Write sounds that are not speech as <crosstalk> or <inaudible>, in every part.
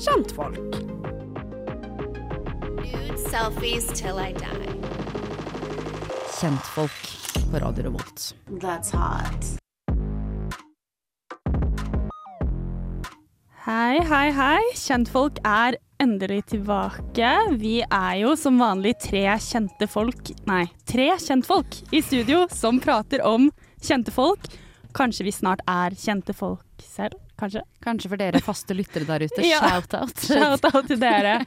kjentfolk. Nude selfies till I die. Kjentfolk på Radio Revolt. That's hot. Hei, hei, hei. Kjentfolk er endelig tilbake. Vi er jo som vanlig tre kjente folk Nei, tre kjentfolk i studio som prater om kjente folk. Kanskje vi snart er kjente folk selv? Kanskje? Kanskje for dere faste lyttere der ute, <laughs> Ja. shout-out. Shout-out til dere.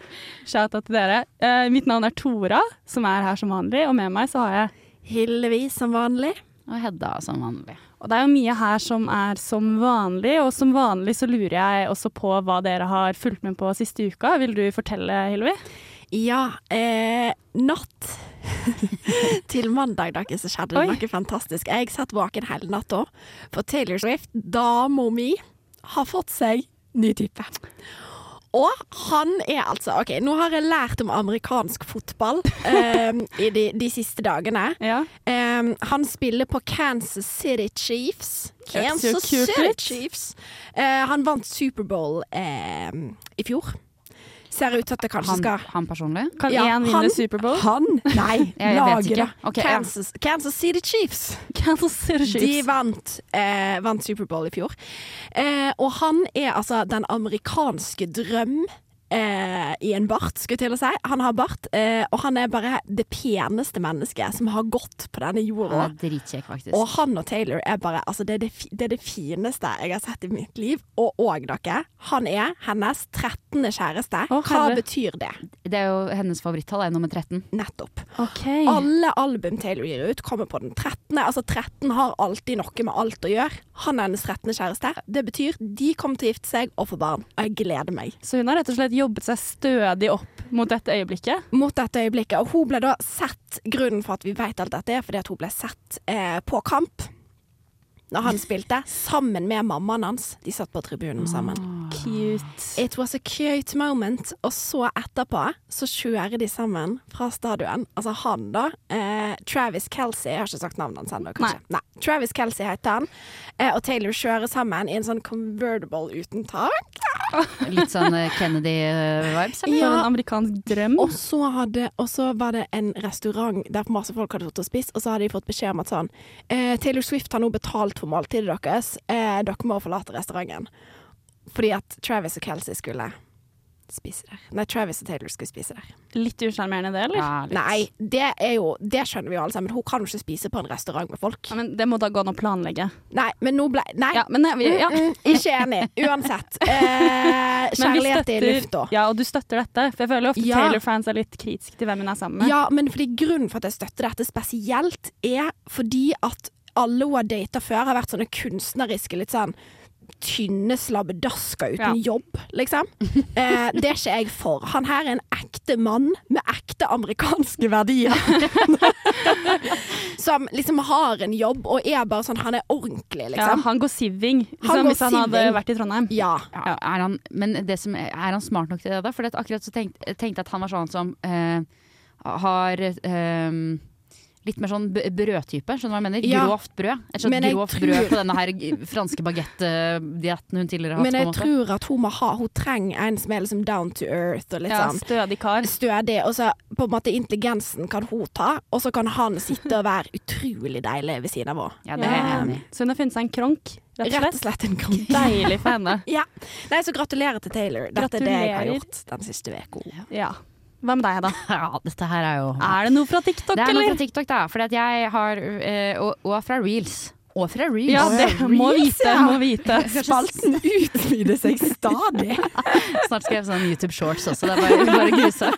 Shout-out til dere. Uh, mitt navn er Tora, som er her som vanlig, og med meg så har jeg Hillevi som vanlig. Og Hedda som vanlig. Og det er jo mye her som er som vanlig, og som vanlig så lurer jeg også på hva dere har fulgt med på siste uka. Vil du fortelle, Hillevi? Ja, eh, natt <laughs> til mandag dere, så skjedde det noe fantastisk. Jeg satt våken hele natta, for Taylor Swift, dama mi, har fått seg ny type. Og han er altså OK, nå har jeg lært om amerikansk fotball <laughs> eh, i de, de siste dagene. Ja. Eh, han spiller på Kansas City Chiefs. Kansas City. Chiefs. Eh, han vant Superbowl eh, i fjor. Ser ut til at det kanskje Han, skal han personlig? Kan Ja, én vinne Superbowl? Han? Nei, <laughs> Jeg vet Kansas, ja. Kansas, City Chiefs. <laughs> Kansas City De Chiefs. vant, eh, vant Superbowl i fjor. Eh, og han er altså den amerikanske drøm. Eh, I en bart, skulle jeg til å si. Han har bart, eh, og han er bare det peneste mennesket som har gått på denne jorda. Han er dritkjekk, faktisk. Og han og Taylor er bare Altså, det er det, det er det fineste jeg har sett i mitt liv. Og òg dere, han er hennes 13. kjæreste. Å, Hva herre. betyr det? Det er jo hennes favorittall, er nummer 13. Nettopp. Okay. Alle album Taylor gir ut, kommer på den 13. Altså 13 har alltid noe med alt å gjøre. Han er hennes 13. kjæreste. Det betyr de kommer til å gifte seg og få barn. Og jeg gleder meg Så hun har rett og slett jobbet seg stødig opp mot dette øyeblikket. mot dette øyeblikket. Og hun ble da sett Grunnen for at vi vet alt dette, er fordi at hun ble sett eh, på kamp når han spilte, sammen med mammaen hans. De satt på tribunen sammen. Cute. It was a cute moment. Og så etterpå så kjører de sammen fra stadion. Altså han, da. Eh, Travis Kelsey. Jeg har ikke sagt navnet hans ennå, kanskje. Nei. Travis Kelsey heter han. Eh, og Taylor kjører sammen i en sånn convertible uten tak. <laughs> Litt sånn eh, Kennedy-vibes, eller? Ja. en amerikansk drøm. Og så, hadde, og så var det en restaurant der masse folk hadde fått og spist, og så hadde de fått beskjed om at sånn eh, Taylor Swift har nå betalt for måltidet deres. Eh, dere må forlate restauranten. Fordi at Travis og Kelsey skulle spise der. Nei, Travis og Taylor skulle spise der. Litt usjarmerende, det, eller? Ja. Nei, det er jo Det skjønner vi jo alle sammen. Hun kan jo ikke spise på en restaurant med folk. Ja, men det må da gå an å planlegge. Nei, men nå ble Nei. Ja, men, vi, ja. Mm, mm, ikke enig. Uansett. <laughs> Eh, kjærlighet støtter, i lufta. Ja, og du støtter dette. For jeg føler ofte Ja. Taylor-fans er litt kritiske til hvem hun er sammen med. Ja, men fordi grunnen for at jeg støtter dette spesielt, er fordi at alle hun har data før, har vært sånne kunstneriske, litt sånn tynne slabbedasker uten jobb, liksom. <laughs> Eh, det er ikke jeg for. Han her er en ekte mann med ekte amerikanske verdier. <laughs> Som liksom har en jobb og er bare sånn Han er ordentlig, liksom. Ja, han går siving, Han liksom, går hvis han hadde vært i Trondheim. Ja. Ja, er han, men det som, er han smart nok til det? da? For akkurat så tenkte jeg at han var sånn som eh, har eh, litt mer sånn brødtype, skjønner du hva jeg mener? Ja. Grovt brød. Et sånt Men grovt tror- brød på denne her franske bagettdietten hun tidligere har hatt. Men på jeg måte. tror at hun må ha Hun trenger en som er liksom down to earth og litt Ja, sånn stødig kar. stødig. Og så på en måte intelligensen kan hun ta, og så kan han sitte og være utrolig deilig ved siden av henne. Ja, det er jeg enig i. Så hun har funnet seg en kronk, rett og Rett og slett. en kronk. Deilig for henne. <laughs> Ja. Nei, så gratulerer til Taylor. Dette er det jeg har gjort den siste uka. Ja. Hva med deg, da? <laughs> Ja, dette her er jo Er det noe fra TikTok, Det er noe fra TikTok, da. Fordi at jeg har eh, og, og fra Reels. Og fra Reels. Ja, det må vite, ja. må vite. Spalten utvider seg stadig. <laughs> Snart skal jeg få sånn YouTube Shorts også. Det er bare, bare gruse.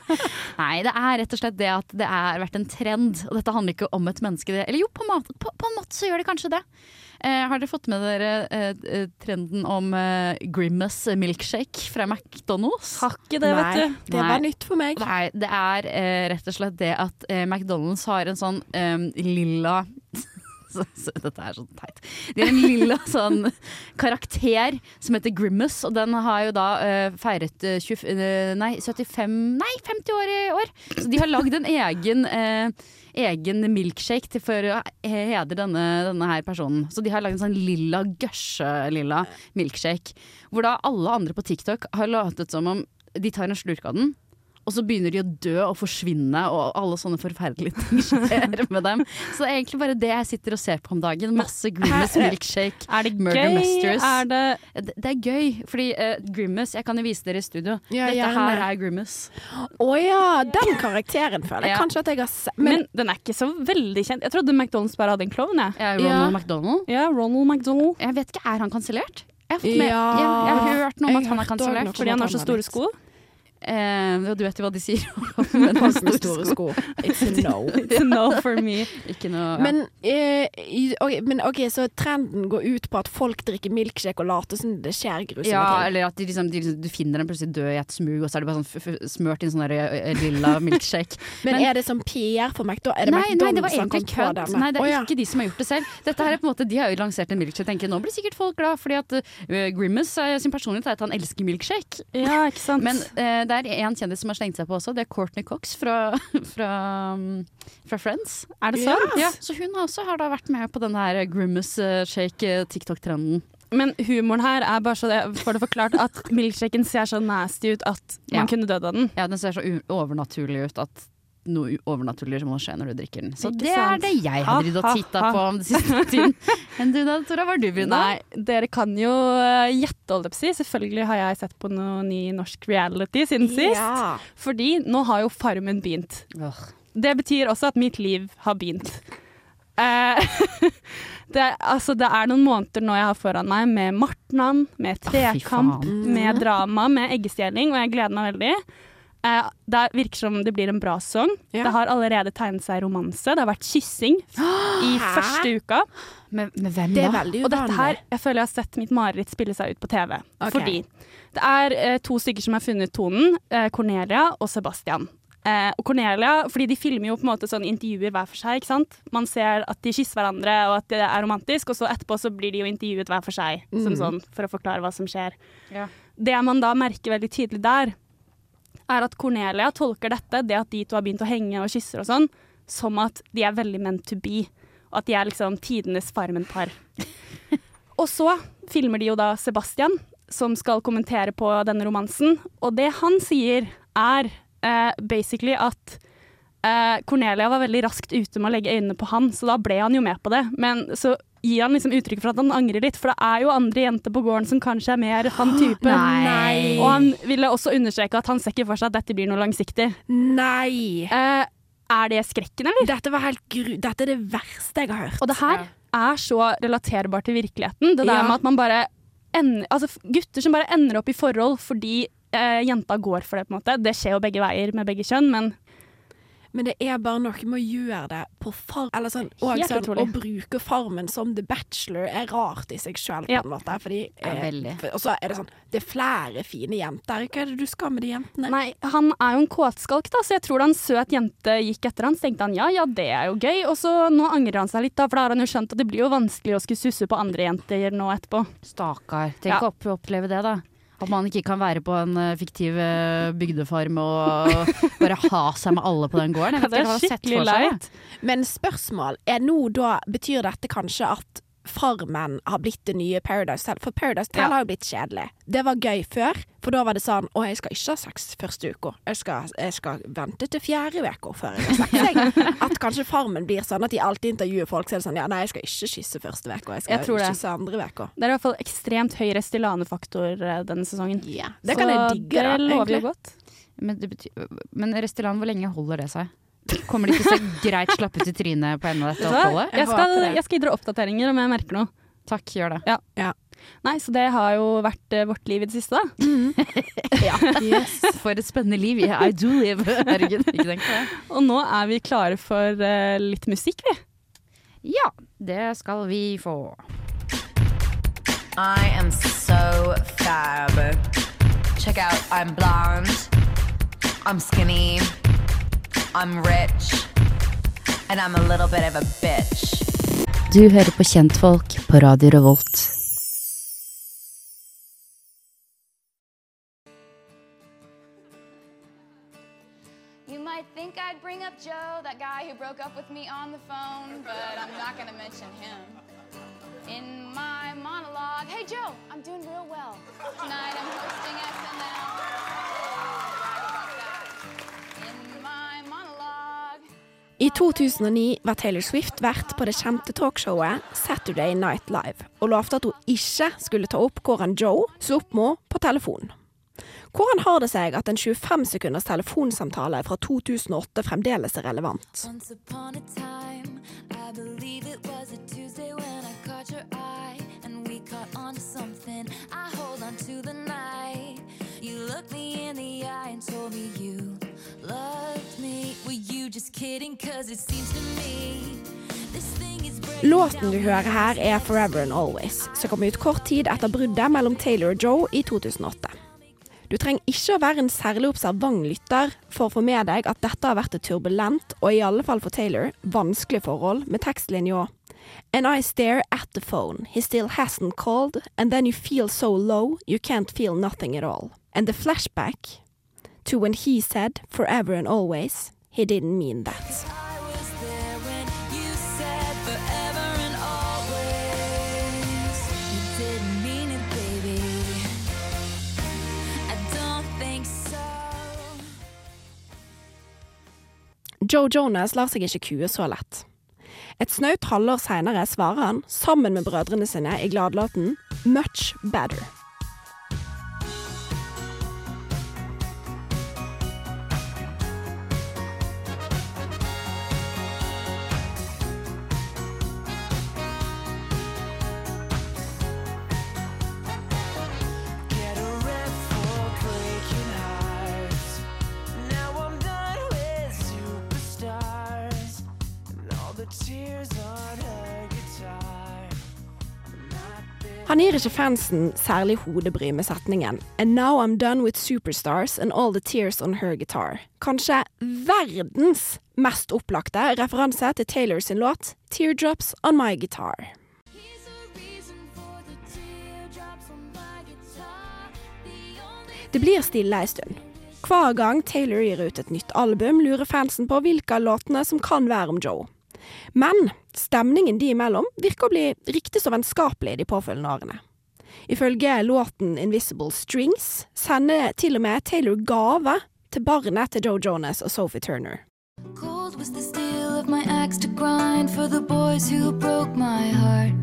Nei, det er rett og slett det at det har vært en trend. Og dette handler ikke om et menneske. Eller jo, på mat, på, på en måte så gjør det kanskje det. Eh, har dere fått med dere eh, eh, trenden om eh, Grimace milkshake fra McDonald's? Har ikke det, Nei, vet du. det Nei. var nytt for meg. Nei, det er eh, rett og slett det at eh, McDonald's har en sånn lilla <laughs> dette er så teit. De har en lilla <laughs> sånn karakter som heter Grimace, og den har jo da uh, feiret eh, 20, uh, nei, 75 Nei, 50 år i år! Så de har lagd en egen eh, Egen milkshake for å he- hedre denne, denne her personen. Så de har lagd en sånn lilla, gørse-lilla milkshake. Hvor da alle andre på TikTok har latet som om de tar en slurk av den, og så begynner de å dø og forsvinne, og alle sånne forferdelige <laughs> ting skjer med dem. Så det er egentlig bare det jeg sitter og ser på om dagen. Masse Grimace milkshake. Er det Murder gøy? Masters. Er det Det, det er gøy, fordi uh, Grimace Jeg kan jo vise dere i studio. Ja, Dette her er Grimace. Å ja, den karakteren føler jeg Ja. kanskje at jeg har sett. men, Men, den er ikke så veldig kjent. Jeg trodde McDonald's bare hadde en klovn. Jeg. Ja, Ronald Ja. McDonald. Ja, Ronald McDonald. Jeg vet ikke, Er han kansellert? Jeg har, Ja. jeg, jeg har hørt noe om at han er kansellert. Fordi han har så store sko. Eh, du vet jo hva de sier om <laughs> Hans med store sko. It's a no. <laughs> It's a no for me. Ikke noe ja. Men, eh, okay, ok, men ok, så trenden går ut på at folk drikker milkshake og later som det skjer grusomme Ja, ting. eller at de liksom, de, liksom- du finner dem plutselig død i et smug, og så er det bare sånn f f smørt i en sånn der, eh, lilla <laughs> milkshake. Men, men- er det som PR for McDonald's? Er det Nei, nei, det var egentlig kødd. Nei, det er oh, ja. ikke de som har gjort det selv. Dette her er på en måte, De har jo lansert en milkshake. Tenker, nå blir sikkert folk glad, fordi at uh, Grimace uh, sin personlighet er at han elsker milkshake. Ja, ikke sant. Men uh, det er en kjendis som har slengt seg på også. Det er Courtney Cox fra, <laughs> fra, um, fra Friends. er det sant? sant? Ja, så hun også har da vært med på den her Grimace-shake-TikTok-trenden. Men humoren her er bare så det, for det forklart at milkshaken ser så nasty ut at man Ja. kunne dødd av den. Ja, den ser så overnaturlig ut at noe overnaturlig som må skje når du drikker den. Så det er det jeg har dridd og titta på om den siste <laughs> tiden. Enn du da, Tora? Hva har du begynt med? Nei, dere kan jo eh, gjette, holdt jeg på å si. Selvfølgelig har jeg sett på noe ny norsk reality siden sist. Ja. Fordi nå har jo Farmen begynt. Oh. Det betyr også at mitt liv har begynt. Eh, <laughs> det, er- altså, det er noen måneder nå jeg har foran meg med Martnan, med trekamp, med drama, med eggestjeling, og jeg gleder meg veldig. Eh, det virker som det blir en bra sesong. Ja. Det har allerede tegnet seg romanse. Det har vært kyssing <gasps> i Hæ? første uka. Med, med hvem Det er da? veldig Og dette her, jeg føler jeg har sett mitt mareritt spille seg ut på TV. Okay. Fordi det er eh, to stykker som har funnet tonen. Eh, Cornelia og Sebastian. Eh, og Cornelia, fordi de filmer jo på en måte sånn intervjuer hver for seg. ikke sant? Man ser at de kysser hverandre og at det er romantisk, og så etterpå så blir de jo intervjuet hver for seg. Som Mm. sånn, for å forklare hva som skjer. Ja. Det man da merker veldig tydelig der, er at Cornelia tolker dette, det at de to har begynt å henge og kysser og sånn, som at de er veldig meant to be. Og at de er liksom tidenes Farmen-par. <laughs> og så filmer de jo da Sebastian, som skal kommentere på denne romansen. Og det han sier, er eh, basically at eh, Cornelia var veldig raskt ute med å legge øynene på han, så da ble han jo med på det. Men så gir han liksom uttrykk for at han angrer litt, for det er jo andre jenter på gården som kanskje er mer han type. Nei. Og han ville også understreke at han ser ikke for seg at dette blir noe langsiktig. Nei! Eh, er det skrekken, eller? Dette var helt gru... Dette er det verste jeg har hørt. Og det her er så relaterbart til virkeligheten. Det der Ja. med at man bare ender, altså Gutter som bare ender opp i forhold fordi eh, jenta går for det, på en måte. Det skjer jo begge veier med begge kjønn, men Men det er bare noe med å gjøre det på farm Eller sånn, og sånn å bruke Farmen som The Bachelor er rart i seg sjøl, på en måte. Fordi, eh, for- Og så er det sånn Det er flere fine jenter. Hva er det du skal med de jentene? Nei, han er jo en kåtskalk, da, så jeg tror da en søt jente gikk etter han, så tenkte han ja, ja, det er jo gøy. Og så nå angrer han seg litt, da, for da har han jo skjønt at det blir jo vanskelig å skulle susse på andre jenter nå etterpå. Stakkar. Tenk Ja. å oppleve det, da. At man ikke kan være på en eh, fiktiv eh, bygdefarm og bare ha seg med alle på den gården. Det er skikkelig leit. Men spørsmål er nå da Betyr dette kanskje at Farmen har blitt det nye Paradise Tell. For Paradise Tell Ja. har jo blitt kjedelig. Det var gøy før, for da var det sånn Å, jeg skal ikke ha sex første uka. Jeg skal, jeg skal vente til fjerde uka før jeg har sex. <laughs> At kanskje Farmen blir sånn at de alltid intervjuer folk, så er det sånn Ja, nei, jeg skal ikke kysse første uka. Jeg skal Jeg tror det. kysse andre uka. Det er i hvert fall ekstremt høy Restylane-faktor eh, denne sesongen. Det kan jeg Så digge, da. Det lover jo godt. Men, betyr, men Restylane, hvor lenge holder det seg? Kommer de ikke så greit slappet ut i trynet på enden av dette oppholdet? Jeg skal, jeg skal gi dere oppdateringer om jeg merker noe. Takk, gjør det. Nei, Så det har jo vært uh, vårt liv i det siste, da. <laughs> Yes. For et spennende liv. Yeah, I do live. Herregud, ikke tenk på det. Og nå er vi klare for uh, litt musikk, vi. Ja, det skal vi få. I am so fab. Check out, I'm blonde, I'm skinny, I'm rich, and I'm a little bit of a bitch. Du hører på Kjentfolk på Radio Revolt. You might think I'd bring up Joe, that guy who broke up with me on the phone, but I'm not gonna mention him. In my monologue, hey Joe, I'm doing real well. Tonight I'm hosting SNL. I 2009 var Taylor Swift vert på det kjente talkshowet Saturday Night Live, og lovte at hun ikke skulle ta opp hvordan Joe slo opp med henne på telefon. Hvordan har det seg at en 25 sekunders telefonsamtale fra 2008 fremdeles er relevant? Time, eye. I hold on to the night. You looked me in the eye told me you Låten du hører her er 'Forever and Always', som kom ut kort tid etter bruddet mellom Taylor og Joe i 2008. Du trenger ikke å være en særlig observant lytter for å få med deg at dette har vært et turbulent, og i alle fall for Taylor, vanskelig forhold med tekstlinja. And I stare at the phone, he still hasn't called, and then you feel so low you can't feel nothing at all. And the flashback to when he said forever and always, he didn't mean that. Joe Jonas lar seg ikke kue så lett. Et snaut halvår seinere svarer han, sammen med brødrene sine, i gladlåten 'Much Better'. Han gir ikke fansen særlig hodebry med setningen 'And now I'm done with superstars and all the tears on her guitar'. Kanskje verdens mest opplagte referanse til Taylor sin låt 'Teardrops on My Guitar'. Det blir stille ei stund. Hver gang Taylor gir ut et nytt album, lurer fansen på hvilke av låtene som kan være om Joe. Men stemningen de imellom virker å bli riktig så vennskapelig de påfølgende årene. Ifølge låten 'Invisible Strings' sender til og med Taylor gave til barnet til Joe Jonas og Sophie Turner. Cold was the steel of my axe to grind for the boys who broke my heart.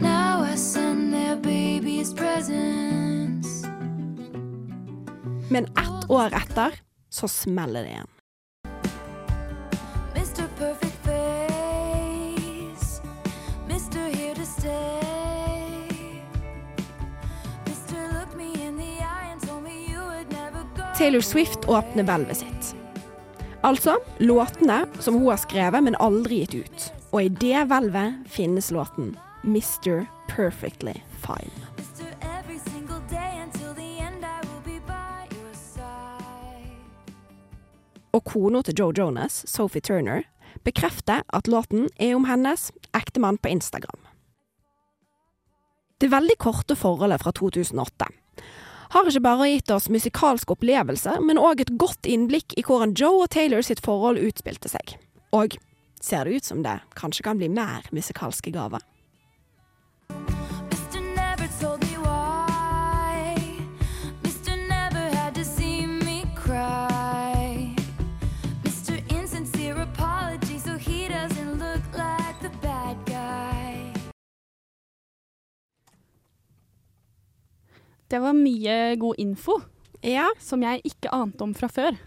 Now I send their babies presents. Men ett år etter så smeller det igjen. Taylor Swift åpner hvelvet sitt. Altså låtene som hun har skrevet, men aldri gitt ut. Og i det hvelvet finnes låten 'Mr. Perfectly Fine'. Og kona til Joe Jonas, Sophie Turner, bekrefter at låten er om hennes ektemann på Instagram. Det veldig korte forholdet fra 2008 har ikke bare gitt oss musikalske opplevelser, men òg et godt innblikk i hvordan Joe og Taylor sitt forhold utspilte seg. Og ser det ut som det kanskje kan bli mer musikalske gaver. Det var mye god info Ja, som jeg ikke ante om fra før.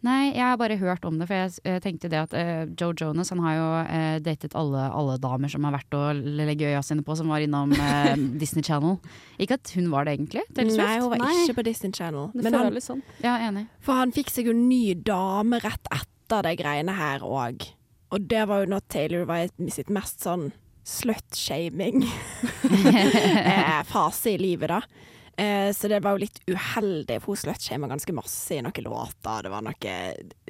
Nei, jeg har bare hørt om det, for jeg eh, tenkte det at uh, Joe Jonas han har jo uh, datet alle, alle damer som har vært å legge øya sine på, som var innom uh, <laughs> Disney Channel. Ikke at hun var det egentlig, Nei, hun var Nei. ikke på Disney Channel. Det Men han, sånn. Ja, enig. For han fikk seg jo ny dame rett etter de greiene her òg. Og det var jo når Taylor var i sitt mest sånn slut-shaming <laughs> eh, i livet, da. Eh, så det var jo litt uheldig, for hun slutshama ganske masse i noen låter. Det var noe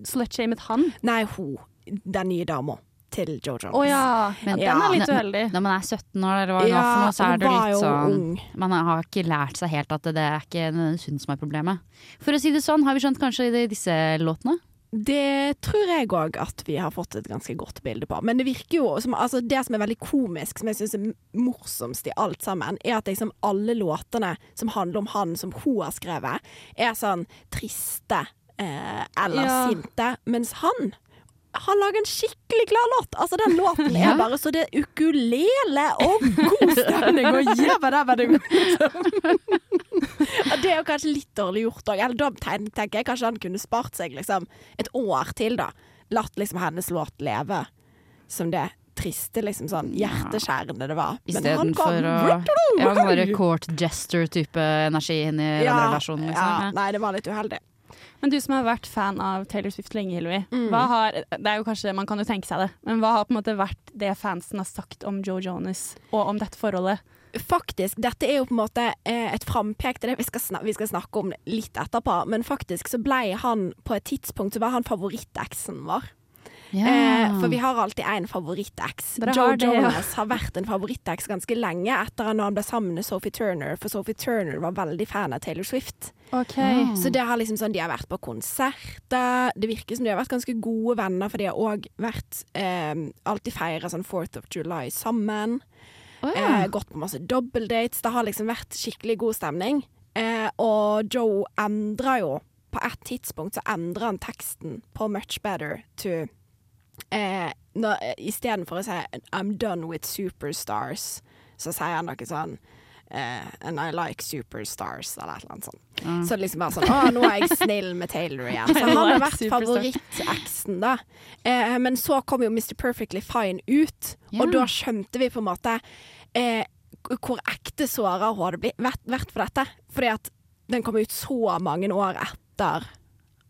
Slutshamet han. Nei, hun. Den nye dama. til Joe Jones. Å ja. Men- den er litt uheldig. Når man er 17 år, eller hva Ja, var noe, så er det litt sånn ung. Man har ikke lært seg helt at det, det er ikke hun som er problemet. For å si det sånn, har vi skjønt kanskje i disse låtene? Det tror jeg òg at vi har fått et ganske godt bilde på. Men det virker jo som altså Det som er veldig komisk, som jeg syns er morsomst i alt sammen, er at liksom alle låtene som handler om han som hun har skrevet, er sånn triste eh, eller Ja. sinte. Mens han han lager en skikkelig glad låt. Altså Den låten Ja. er bare så det er ukulele og god stemning og det liksom. Det er jo kanskje litt dårlig gjort òg. Da tenker jeg kanskje han kunne spart seg liksom et år til, da. Latt liksom hennes låt leve som det triste, liksom sånn hjerteskjærende det var. Istedenfor å ja, bare court gesture-type energi inn i den relasjonen. Liksom. ja, Ja. Nei, det var litt uheldig. Men du som har vært fan av Taylor Swift lenge, Hilary. Mm. Hva har, det er jo kanskje, Man kan jo tenke seg det, men hva har på en måte vært det fansen har sagt om Joe Jonas og om dette forholdet? Faktisk, dette er jo på en måte eh, et frampek til det vi skal, snak vi skal snakke om litt etterpå, men faktisk så ble han på et tidspunkt så var han favoritteksen vår. Ja. Eh, for vi har alltid en favoritt-ex. Joe det, ja. Jonas har vært en favoritt-ex ganske lenge etter at han ble sammen med Sophie Turner, for Sophie Turner var veldig fan av Taylor Swift. Ok. Så det har liksom sånn, de har vært på konserter. Det virker som de har vært ganske gode venner, for de har òg vært eh, alltid feira sånn 4th of July sammen. Oh, ja. Eh, gått på masse dobbeltdates. Det har liksom vært skikkelig god stemning. Eh, og Joe endra jo På et tidspunkt så endra han teksten på Much Better to eh, når- Istedenfor å si 'I'm done with superstars', så sier han noe sånn Uh, 'And I like superstars', eller et eller annet sånt. Så det liksom bare sånn 'Å, nå er jeg snill med Taylor igjen'. Så <laughs> han har vært favoritt-eksen, da. Uh, men så kom jo Mr. Perfectly Fine ut, yeah. og da skjønte vi på en måte uh, hvor ekte såra hun hadde vært for dette. Fordi at den kom ut så mange år etter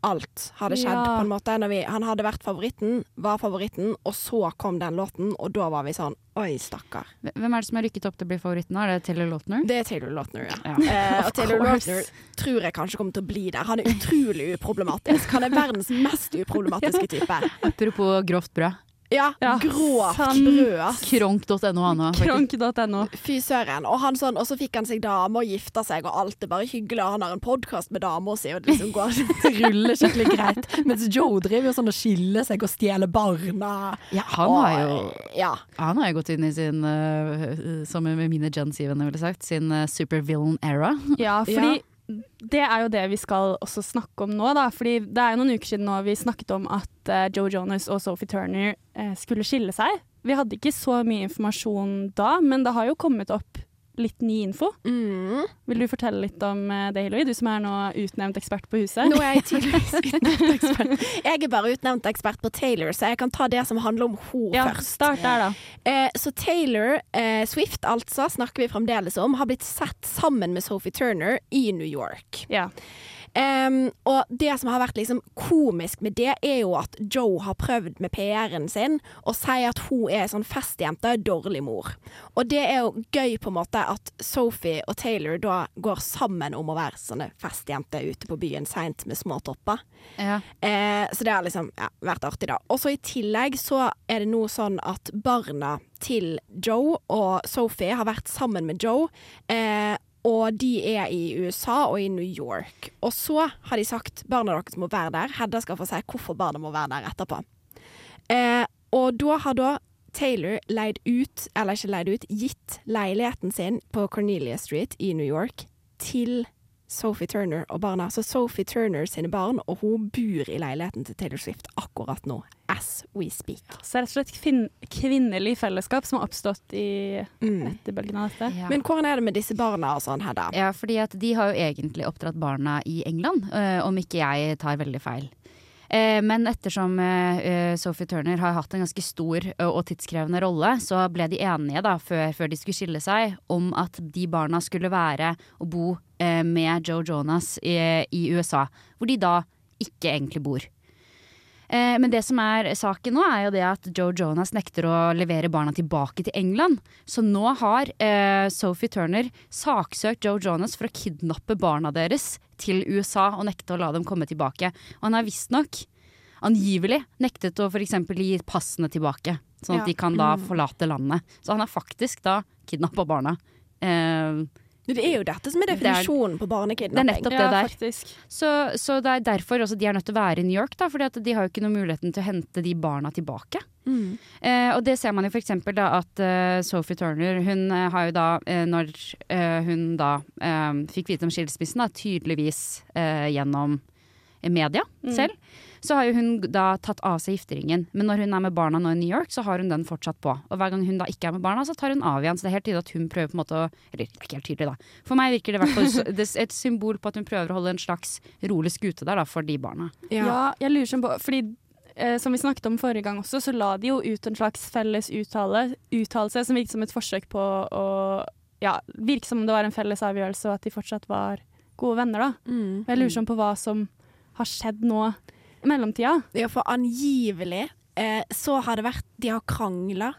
alt hadde skjedd, Ja. på en måte. Vi, han hadde vært favoritten, var favoritten, og så kom den låten, og da var vi sånn Oi, stakkar. Hvem er det som har rykket opp til å bli favoritten? Er det Taylor Lautner? Det er Taylor Lautner, ja. Ja. Eh, og Taylor. Lautner tror jeg kanskje kommer til å bli der. Han er utrolig uproblematisk. Han er verdens mest uproblematiske type. <laughs> Apropos grovt brød. Ja, Ja, grovt sant. brød. Kronk.no han òg. Kronk.no. Fy søren. Og, han sånn, og så fikk han seg dame og gifta seg, og alt er bare hyggelig. Og han har en podkast med dama si, og det liksom går <laughs> <laughs> det ruller skikkelig greit. Mens Joe driver jo sånn og skiller seg og stjeler barna. Ja, han Og- har jo Ja. Han har jo gått inn i sin, uh, som mine Gen Z-venner ville sagt, sin uh, supervillain era. Ja, fordi det er jo det vi skal også snakke om nå, da. Fordi det er jo noen uker siden nå vi snakket om at uh, Joe Jonas og Sophie Turner uh, skulle skille seg. Vi hadde ikke så mye informasjon da, men det har jo kommet opp litt ny info. Mm. Vil du fortelle litt om eh, det, Hilary, Du som er nå utnevnt ekspert på huset. Nå er jeg tydeligvis <laughs> utnevnt ekspert. Jeg er bare utnevnt ekspert på Taylor, så jeg kan ta det som handler om henne ja, først. start der, da. Eh, så Taylor eh, Swift, altså, snakker vi fremdeles om, har blitt sett sammen med Sophie Turner i New York. Ja. Em, og det som har vært liksom komisk med det, er jo at Joe har prøvd med PR-en sin å si at hun er sånn festjente, dårlig mor. Og det er jo gøy på en måte at Sophie og Taylor da går sammen om å være sånne festjenter ute på byen seint med små topper. Ja. Uh, så det har liksom ja, vært artig, da. Og så i tillegg så er det nå sånn at barna til Joe og Sophie har vært sammen med Joe. Eh, og de er i USA og i New York. Og så har de sagt barna deres må være der. Hedda skal få si hvorfor barna må være der etterpå. Eh, og da har da Taylor leid ut, eller ikke leid ut, gitt leiligheten sin på Cornelia Street i New York til Sophie Turner og barna. Så Sophie Turner sine barn, og hun bor i leiligheten til Taylor Swift akkurat nå. As we speak. Så det er rett og slett kvinnelig fellesskap som har oppstått i Mm. etterbølgen av dette. Ja. Men hvordan er det med disse barna og sånn, Hedda? ja, fordi at de har jo egentlig oppdratt barna i England, øh, om ikke jeg tar veldig feil. Eh, Men ettersom eh, Sophie Turner har hatt en ganske stor og tidskrevende rolle, så ble de enige da, før, før de skulle skille seg, om at de barna skulle være og bo eh, med Joe Jonas i, i USA, hvor de da ikke egentlig bor. Eh, Men det som er saken nå, er jo det at Joe Jonas nekter å levere barna tilbake til England. Så nå har eh, Sophie Turner saksøkt Joe Jonas for å kidnappe barna deres til USA og nekte å la dem komme tilbake. Og han har visstnok angivelig nektet å f.eks. gi passene tilbake sånn at Ja. de kan da Mm. forlate landet. Så han har faktisk da kidnappa barna. Eh, Det er jo dette som er Det definisjonen på det er nettopp det der. faktisk. Så, så det er derfor også de er nødt til å være i New York, da, fordi de har jo ikke noe muligheten til å hente de barna tilbake. Mm. Eh, og det ser man jo for eksempel da at uh, Sophie Turner, hun uh, har jo da, uh, når hun da fikk vite om skilsmissen, da, tydeligvis gjennom media Mm. selv, så har jo hun da tatt av seg gifteringen. Men når hun er med barna nå i New York, så har hun den fortsatt på. Og hver gang hun da ikke er med barna, så tar hun av igjen. Så det er helt tydelig at hun prøver på en måte å Eller det er ikke helt tydelig, da. For meg virker det i hvert fall så- det et symbol på at hun prøver å holde en slags rolig skute der da, for de barna. Ja. Ja, jeg lurer sånn på Fordi eh, som vi snakket om forrige gang også, så la de jo ut en slags felles uttale, uttalelse som virket som et forsøk på å ja, virke som om det var en felles avgjørelse, og at de fortsatt var gode venner, da. Mm. Jeg lurer sånn på hva som har skjedd nå mellomtida. Ja, for angivelig eh, så har det vært De har krangla,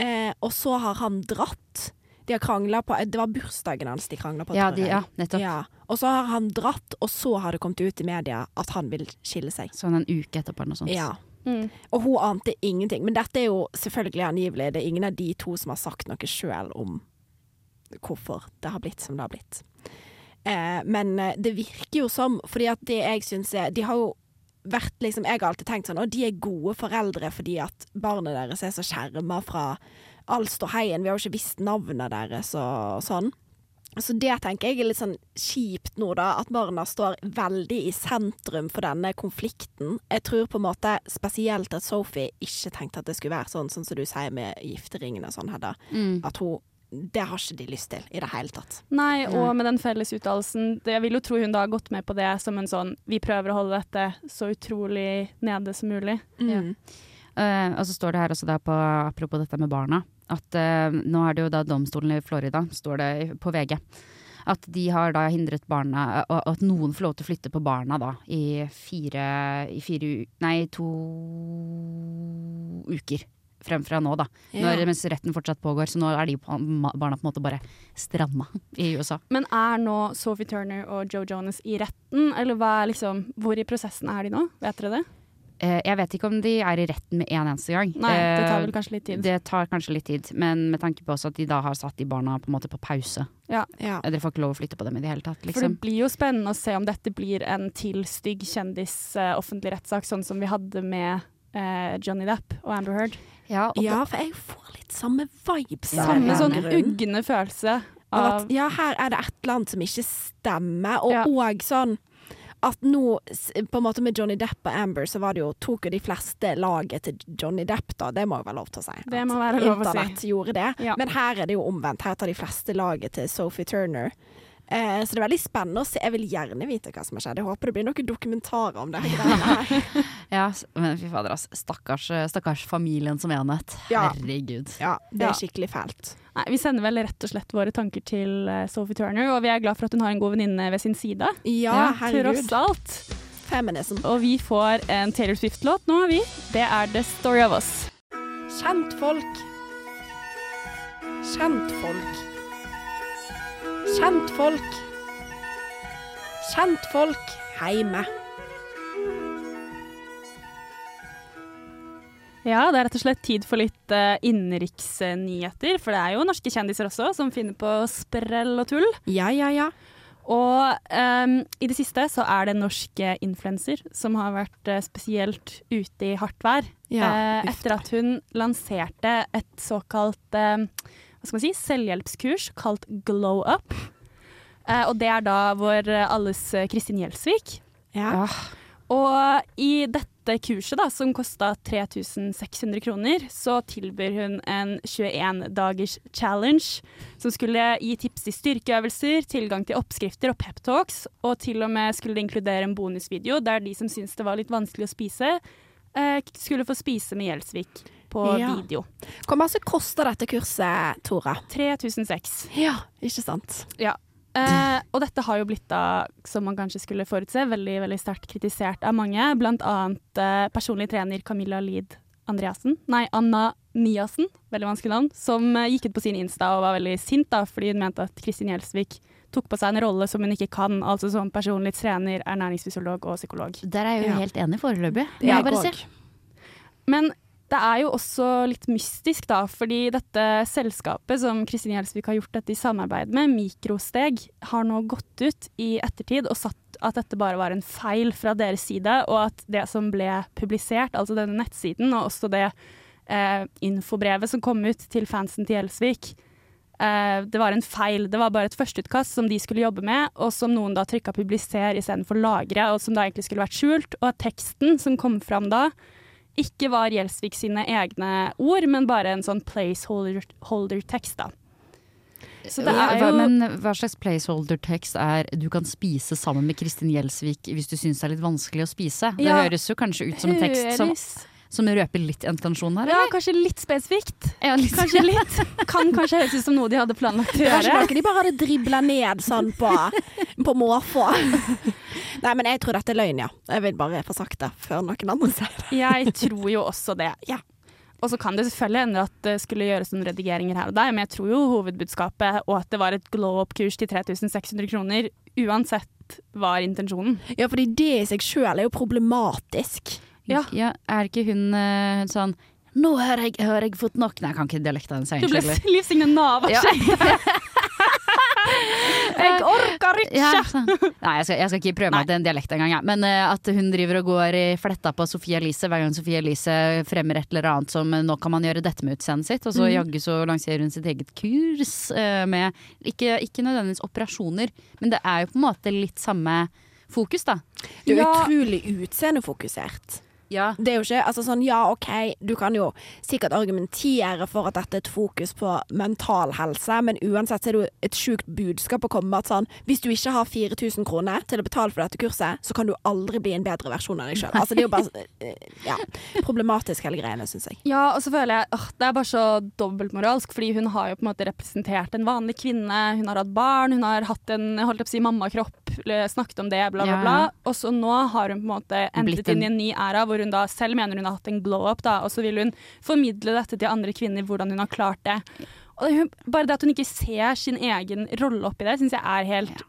eh, og så har han dratt. De har krangla på Det var bursdagen hans de krangla på, Ja, de, ja nettopp. Ja. Og så har han dratt, og så har det kommet ut i media at han vil skille seg. Sånn en uke etterpå eller noe sånt. Ja. Mm. Og hun ante ingenting. Men dette er jo selvfølgelig angivelig. Det er ingen av de to som har sagt noe sjøl om hvorfor det har blitt som det har blitt. Eh, men eh, det virker jo som Fordi at det jeg syns er De har jo vært liksom Jeg har alltid tenkt sånn Og de er gode foreldre fordi at barnet deres er så skjerma fra all ståheien. Vi har jo ikke visst navnet deres og sånn. Så det tenker jeg er litt sånn kjipt nå, da. At barna står veldig i sentrum for denne konflikten. Jeg tror på en måte spesielt at Sophie ikke tenkte at det skulle være sånn, sånn som du sier med gifteringen og sånn, Hedda. Mm. At hun Det har ikke de lyst til i det hele tatt. Nei, og med den felles uttalelsen Jeg vil jo tro hun da har gått med på det som en sånn Vi prøver å holde dette så utrolig nede som mulig. Mm. Eh, og så står det her også da på, apropos dette med barna, at uh, nå er det jo da domstolen i Florida, står det på VG, at de har da hindret barna, og, og at noen får lov til å flytte på barna da, i fire, i fire nei, to uker frem fra nå da, når, mens retten fortsatt pågår, så nå er de barna på en måte bare stranda i USA. Men er nå Sophie Turner og Joe Jonas i retten, eller er liksom, hvor i prosessen er de nå? Vet dere det? Eh, jeg vet ikke om de er i retten med en eneste gang. Nei, det tar Eh, vel kanskje litt tid. Det tar kanskje litt tid, men med tanke på også at de da har satt de barna på en måte på pause. Ja. ja. Dere får ikke lov å flytte på dem i det hele tatt, For det liksom. blir jo spennende å se om dette blir en til stygg kjendis eh, offentlig rettssak, sånn som vi hadde med eh, Johnny Depp og Amber Heard. Ja, og ja, for jeg får litt samme vibes. Ja, Samme sånn ugne følelse Av av at ja, her er det et eller annet som ikke stemmer, og Ja. sånn at nå, på en måte med Johnny Depp og Amber, så var det jo, tok jo de fleste laget til Johnny Depp, da. Det må jo være lov til å si. Det må være lov å si. Internett gjorde det. Ja. Men her er det jo omvendt. Her tar de fleste laget til Sophie Turner. Eh, så det er veldig spennende å se. Jeg vil gjerne vite hva som har skjedd. Jeg håper det blir noen dokumentarer om det. her <laughs> ja, men fy fader, ass. Stakkars, eh, stakkars familien som enhet. Ja. Herregud. Ja, det Ja. er skikkelig fælt. Nei, Vi sender vel rett og slett våre tanker til eh, Sophie Turner, og vi er glad for at hun har en god venninne ved sin side. Ja, herregud. Tross alt. Feminism. Og vi får en Taylor Swift-låt nå, vi. Det er The Story of Us. Kjentfolk. Kjentfolk. Kjentfolk. Kjentfolk heime. Ja, det er rett og slett tid for litt uh, innenriksnyheter, for det er jo norske kjendiser også som finner på sprell og tull. Ja, ja, ja. Og um, i det siste så er det en norsk eh, influenser som har vært eh, spesielt ute i hardt vær. Ja, uh, etter at hun lanserte et såkalt eh, hva skal man si, selvhjelpskurs kalt Glow Up. Eh, og det er da vår eh, alles eh, Kristin Gjelsvik. Ja. Og i dette kurset, da, som kosta 3600 kroner, så tilbyr hun en 21 dagers challenge som skulle gi tips til styrkeøvelser, tilgang til oppskrifter og peptalks, og til og med skulle det inkludere en bonusvideo der de som syntes det var litt vanskelig å spise, eh, skulle få spise med Gjelsvik på Ja. video. Hvor mye koster dette kurset, Tora? 3006. Ja, ikke sant? Eh, og dette har jo blitt da, som man kanskje skulle forutse, veldig, veldig sterkt kritisert av mange. Blant annet eh, personlig trener Camilla Lid Andreassen, nei, Anna Niassen, veldig vanskelig navn, som eh, gikk ut på sin Insta og var veldig sint da, fordi hun mente at Kristin Gjelsvik tok på seg en rolle som hun ikke kan, altså som personlig trener, ernæringsfysiolog og psykolog. Der er jeg jo Ja. helt enig foreløpig. òg. Men det er jo også litt mystisk, da, fordi dette selskapet som Kristin Gjelsvik har gjort dette i samarbeid med, Mikrosteg, har nå gått ut i ettertid og satt at dette bare var en feil fra deres side, og at det som ble publisert, altså denne nettsiden, og også det eh, infobrevet som kom ut til fansen til Gjelsvik, eh, det var en feil. Det var bare et førsteutkast som de skulle jobbe med, og som noen da trykka 'publiser' istedenfor 'lagre', og som da egentlig skulle vært skjult. Og at teksten som kom fram da, ikke var Gjelsvik sine egne ord, men bare en sånn placeholder-tekst, da. Så det er jo Men hva slags placeholder-tekst er 'du kan spise sammen med Kristin Gjelsvik' hvis du syns det er litt vanskelig å spise? Det Ja. høres jo kanskje ut som en tekst som, som røper litt intensjon her, Ja, eller? kanskje litt spesifikt. Ja, litt. Kanskje litt. Kan kanskje høres ut som noe de hadde planlagt å gjøre. Kanskje de bare hadde dribla ned sånn på, på måfå. Nei, men jeg tror dette er løgn, ja. Jeg vil bare få sagt det før noen andre sier det. Jeg tror jo også det. Ja. Og så kan det selvfølgelig hende at det skulle gjøres noen redigeringer her og der, men jeg tror jo hovedbudskapet og at det var et glow up-kurs til 3600 kroner, uansett var intensjonen. Ja, fordi det i seg sjøl er jo problematisk. Ja. Er ikke hun eh, sånn nå har jeg, har jeg fått nok Nei, jeg kan ikke dialekten hennes Du ble livsignet Liv Signe Navarsete. Ja. <laughs> Jeg orker ikke! Ja. Nei, jeg skal, jeg skal ikke prøve meg til en dialekt engang. Ja. Men uh, at hun driver og går i fletta på Sofie Elise hver gang Sofie Elise fremmer et eller annet som eh, nå kan man gjøre dette med utseendet sitt, og så mm. jaggu så lanserer hun sitt eget kurs uh, med ikke, ikke nødvendigvis operasjoner, men det er jo på en måte litt samme fokus, da. Du er Ja. utrolig utseendefokusert. Ja. Det er jo ikke altså sånn, ja OK, du kan jo sikkert argumentere for at dette er et fokus på mental helse, men uansett så er det jo et sjukt budskap å komme med at sånn Hvis du ikke har 4000 kroner til å betale for dette kurset, så kan du aldri bli en bedre versjon av deg sjøl. Altså, det er jo bare eh, ja, problematisk hele greiene, syns jeg. Ja, og så føler jeg åh, det er bare så dobbeltmoralsk, fordi hun har jo på en måte representert en vanlig kvinne. Hun har hatt barn, hun har hatt en holdt opp å si, mammakropp, snakket om det, bla, bla, Ja, bla. Og så nå har hun på en måte endret entet inn i en ny æra, hvor hun da selv mener hun har hatt en glow-up, da, og så vil hun formidle dette til andre kvinner, hvordan hun har klart det. Og hun, bare det at hun ikke ser sin egen rolle oppi det, syns jeg er helt eh,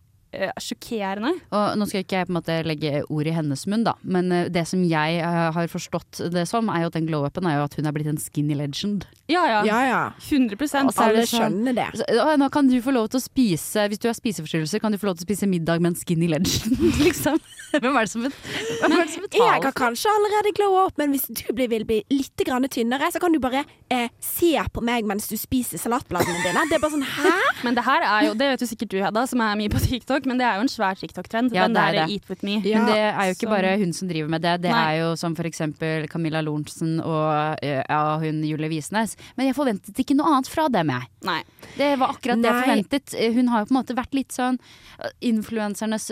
sjokkerende. Og nå skal ikke jeg på en måte legge ord i hennes munn, da, men eh, det som jeg eh, har forstått det som, er jo at den glow-upen er jo at hun er blitt en skinny legend. Ja, ja. Ja ja. 100 Og er Alle sånn- skjønner det. Så, å, nå kan du få lov til å spise Hvis du har spiseforstyrrelser, kan du få lov til å spise middag med en skinny legend, <laughs> liksom. Hvem er det som, bet- hvem er det som Jeg betaler har kanskje allerede glow up, men hvis du blir, vil bli litt grann tynnere, så kan du bare eh, se på meg mens du spiser salatbladene dine. Det er bare sånn hæ? Men det her er jo, det vet jo sikkert du Hedda, som er mye på TikTok, men det er jo en svær TikTok-trend. Ja, den er der det. Eat with me. Ja, Men det er jo ikke som- bare hun som driver med det. Det Nei. er jo som for eksempel Camilla Lorentzen og eh, ja, hun Julie Visnes. Men jeg forventet ikke noe annet fra dem, jeg. Nei. Det var akkurat det jeg forventet. Eh, Hun har jo på en måte vært litt sånn eh, influensernes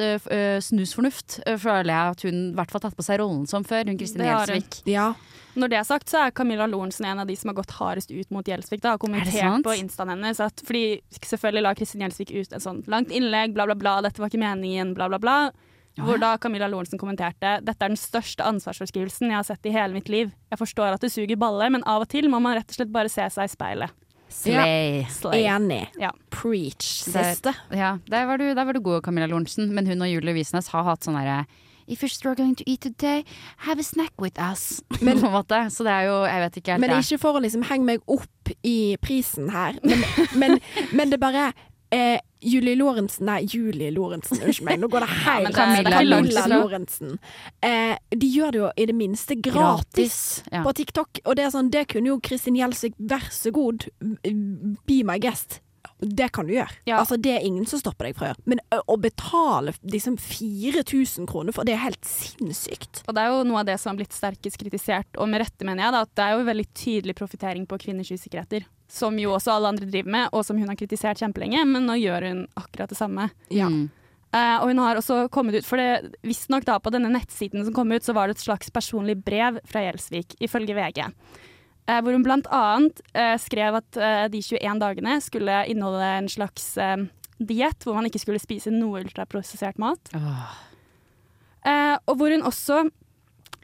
snusfornuft, eh, føler jeg at hun i hvert fall har tatt på seg rollen som før. Hun Kristin. Gjelsvik. Ja. Når det er sagt, så er Camilla Lorentzen en av de som har gått hardest ut mot Gjelsvik. Da, har Er kommentert på instaen hennes at fordi selvfølgelig la Kristin Gjelsvik ut et sånt langt innlegg, bla, bla, bla, dette var ikke meningen, bla, bla, bla. Hvor da Camilla Lorentzen kommenterte dette er den største ansvarsforskrivelsen jeg har sett i hele mitt liv. Jeg forstår at det suger balle, men av og til må man rett og slett bare se seg i speilet. Slay. Slay. Enig. Ja. Preach, Der- Ja, der var, du, der var du god, Camilla Lorentzen. Men hun og Julie Visnes har hatt sånn derre If you're struggling to eat today, have a snack with us. <laughs> Men- på en måte. Så det er jo Jeg vet ikke helt. Men det. ikke for å liksom henge meg opp i prisen her, men, men, men det bare eh, Julie Lorentzen Nei, Julie Lorentzen, unnskyld meg. Nå går det helt ja, Camilla Camilla Lorentzen. Lorentzen. Eh, de gjør det jo i det minste gratis, Ja. på TikTok. Og det er sånn, det kunne jo Kristin Gjelsvik, vær så god, be my guest. Det kan du gjøre. Ja. Altså, det er ingen som stopper deg fra å gjøre. Men ø, å betale liksom 4000 kroner for det er helt sinnssykt. Og det er jo noe av det som har blitt sterkest kritisert, og med rette mener jeg, da, at det er jo veldig tydelig profittering på kvinners usikkerheter. Som jo også alle andre driver med, og som hun har kritisert kjempelenge, men nå gjør hun akkurat det samme. Ja. Mm. Eh, og hun har også kommet ut, for det visstnok da på denne nettsiden som kom ut, så var det et slags personlig brev fra Gjelsvik, ifølge VG. Eh, hvor hun annet eh, skrev at eh, de 21 dagene skulle inneholde en slags diett, hvor man ikke skulle spise noe ultraprosessert mat. Oh. Eh, og hvor hun også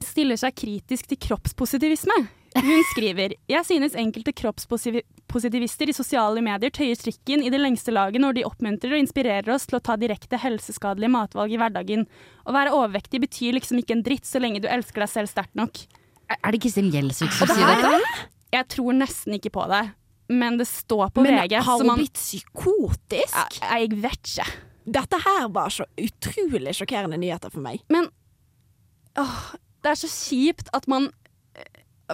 stiller seg kritisk til kroppspositivisme. Hun skriver Jeg synes enkelte kroppspositivister i sosiale medier tøyer strikken i det lengste laget når de oppmuntrer og inspirerer oss til å ta direkte helseskadelige matvalg i hverdagen. Å være overvektig betyr liksom ikke en dritt så lenge du elsker deg selv sterkt nok. Er det Kristin Gjelsvik som det sier dette? Jeg tror nesten ikke på det, men det står på Men VG. har hun man- blitt psykotisk? Jeg, jeg vet ikke. Dette her var så utrolig sjokkerende nyheter for meg. Men åh, det er så kjipt at man eh,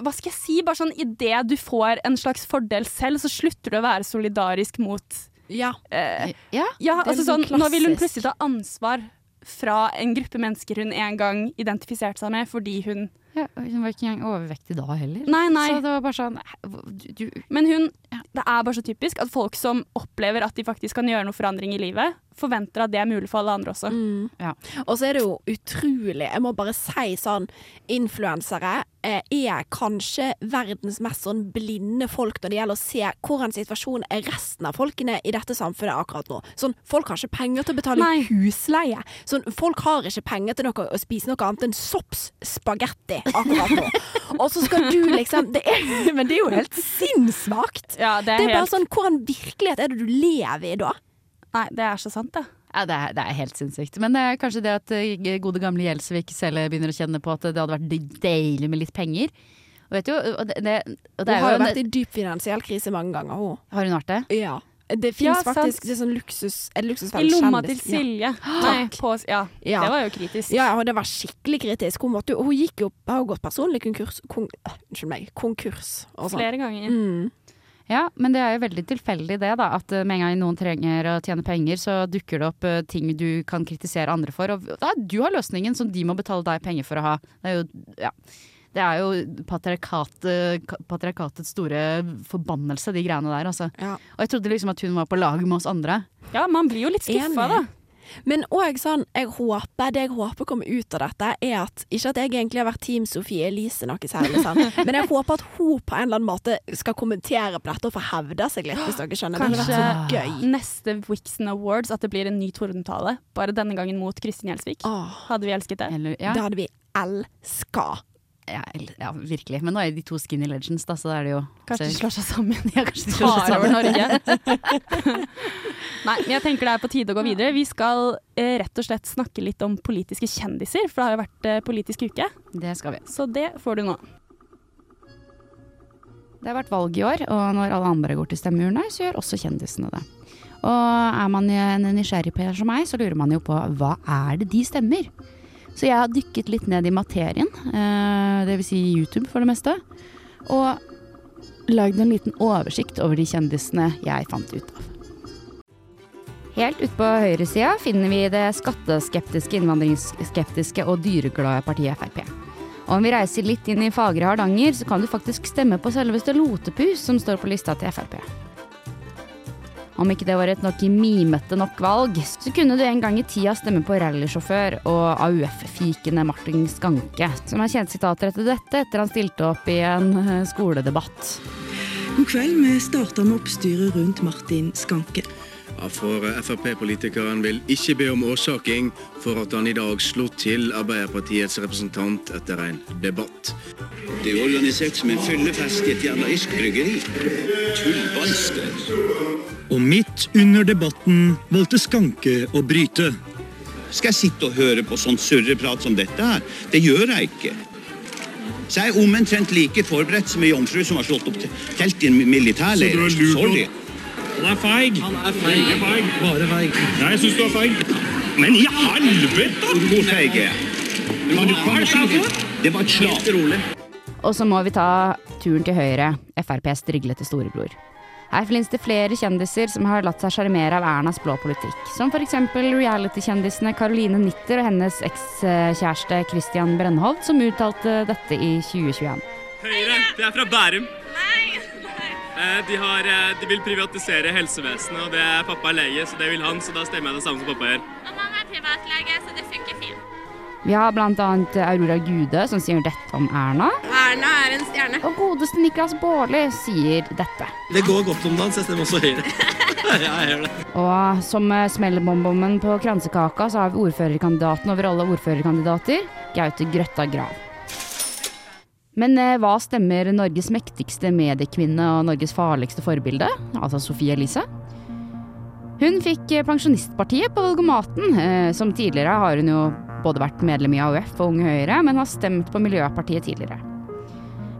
Hva skal jeg si? Bare sånn Idet du får en slags fordel selv, så slutter du å være solidarisk mot Ja. eh, Ja, Ja, er altså sånn, sånn Nå vil hun plutselig ta ansvar fra en gruppe mennesker hun en gang identifiserte seg med, fordi hun ja, hun var ikke engang overvektig da heller. Nei, nei. Så det var bare sånn du, du, Men hun Det er bare så typisk at folk som opplever at de faktisk kan gjøre noe forandring i livet, forventer at det er mulig for alle andre også. Mm. Ja. Og så er det jo utrolig Jeg må bare si sånn Influensere eh, er kanskje verdens mest sånn blinde folk når det gjelder å se hvordan situasjonen er resten av folkene i dette samfunnet akkurat nå. Sånn, Folk har ikke penger til å betale Nei. husleie. Sånn, folk har ikke penger til noe, å spise noe annet enn sops spagetti akkurat nå. <laughs> Og så skal du liksom det er, Men det er jo helt sinnssvakt. Ja, det er, Det er bare sånn, Hvordan virkelighet er det du lever i da? Nei, det er så sant, det. Ja, det er, det er helt sinnssykt. Men det er kanskje det at eh, gode gamle Gjelsvik selv begynner å kjenne på at det hadde vært deilig med litt penger. Og vet du, og det, det, og det Hun har jo en, vært i dyp finansiell krise mange ganger, hun. Har hun vært det? Ja. Det fins ja, faktisk det er sånn luksus Er det I lomma lomma til Silje. Ja. Nei, på, ja, Ja. det var jo kritisk. Ja, og det var skikkelig kritisk. Hun, måtte, hun gikk jo Har jo gått personlig konkurs kon, Unnskyld meg. Konkurs og sånn. Flere ganger. Mm. Ja, men det er jo veldig tilfeldig det, da. At eh, med en gang noen trenger å tjene penger, så dukker det opp eh, ting du kan kritisere andre for. Og da, du har løsningen som de må betale deg penger for å ha. Det er jo, ja. Det er jo patriarkat, patriarkatets store forbannelse, de greiene der, altså. Ja. Og jeg trodde liksom at hun var på lag med oss andre. Ja, man blir jo litt skuffa, da. Men òg sånn jeg håper, Det jeg håper kommer ut av dette, er at Ikke at jeg egentlig har vært Team Sofie Elise noe særlig, sånn, <laughs> men jeg håper at hun på en eller annen måte skal kommentere på dette og få hevda seg litt, hvis dere skjønner. Det hadde vært så gøy. neste Wixon Awards at det blir en ny tordentale. Bare denne gangen mot Kristin Gjelsvik. Åh, Hadde vi elsket det? Eller, ja, Det hadde vi elska. Ja, ja, virkelig. Men nå er de to skinny legends, da, så da er det jo Kanskje de slår seg sammen. <laughs> Ja, kanskje de slår seg sammen. Norge. <laughs> Nei, men jeg tenker det er på tide å gå videre. Vi skal eh, rett og slett snakke litt om politiske kjendiser, for det har jo vært eh, politisk uke. Det skal vi. Så det får du nå. Det har vært valg i år, og når alle andre går til stemmeurnene, så gjør også kjendisene det. Og er man en nysgjerrig Per som meg, så lurer man jo på hva er det de stemmer? Så jeg har dykket litt ned i materien, eh, vil si YouTube for det meste, og lagd en liten oversikt over de kjendisene jeg fant ut av. Helt ute på høyresida finner vi det skatteskeptiske, innvandringsskeptiske og dyreglade partiet Frp. Og om vi reiser litt inn i fagre Hardanger, så kan du faktisk stemme på selveste Lotepus, som står på lista til Frp. Om ikke det var et nok mimete nok valg, så kunne du en gang i tida stemme på rallysjåfør og AUF-fikende Martin Skanke, som har kjent sitater etter dette etter han stilte opp i en eh, skoledebatt. God kveld. Vi starter med oppstyret rundt Martin Skanke. For Frp-politikeren vil ikke be om årsaking for at han i dag slo til Arbeiderpartiets representant etter en debatt. Det er organisert som en fyllefest i et jævla bryggeri. Tullballster. Og midt under debatten valgte Skanke å bryte. Skal jeg sitte og høre på sånn surreprat som dette her? Det gjør jeg ikke. Så jeg er omtrent like forberedt som ei jomfru som har slått opp telt i en militærleir. Sorry. Han er feig. Han er feig. feig. Bare feig. Nei, jeg syns du er feig. Men i helvete! Hvor feig er jeg? Det var et slag. Og så må vi ta turen til høyre, FrPs driglete storebror. Her finnes det flere kjendiser som har latt seg sjarmere av Ernas blå politikk. Som f.eks. reality-kjendisene Caroline Nitter og hennes ekskjæreste Christian Brennholt, som uttalte dette i 2021. Høyre, det er fra Bærum. Eh, De, har, eh, de vil privatisere helsevesenet, og det er pappa er lege, så det vil han, så da stemmer jeg det samme som pappa gjør. Og Mamma er privatlege, så det funker fint. Vi har annet Aurora Gude som sier dette om Erna. Erna er en stjerne. Og godeste Niklas Baarli sier dette. Det går godt om dagen, så jeg stemmer også Høyre. <laughs> ja, jeg gjør det. Og som eh, på kransekaka, så har vi ordførerkandidaten over alle ordførerkandidater, Gaute Grøtta Grav. Men eh, hva stemmer Norges mektigste mediekvinne og Norges farligste forbilde, altså Sofie Elise? Hun fikk eh, Pensjonistpartiet på valgomaten. Eh, som tidligere har hun jo både vært medlem i AUF og Unge Høyre, men har stemt på Miljøpartiet tidligere.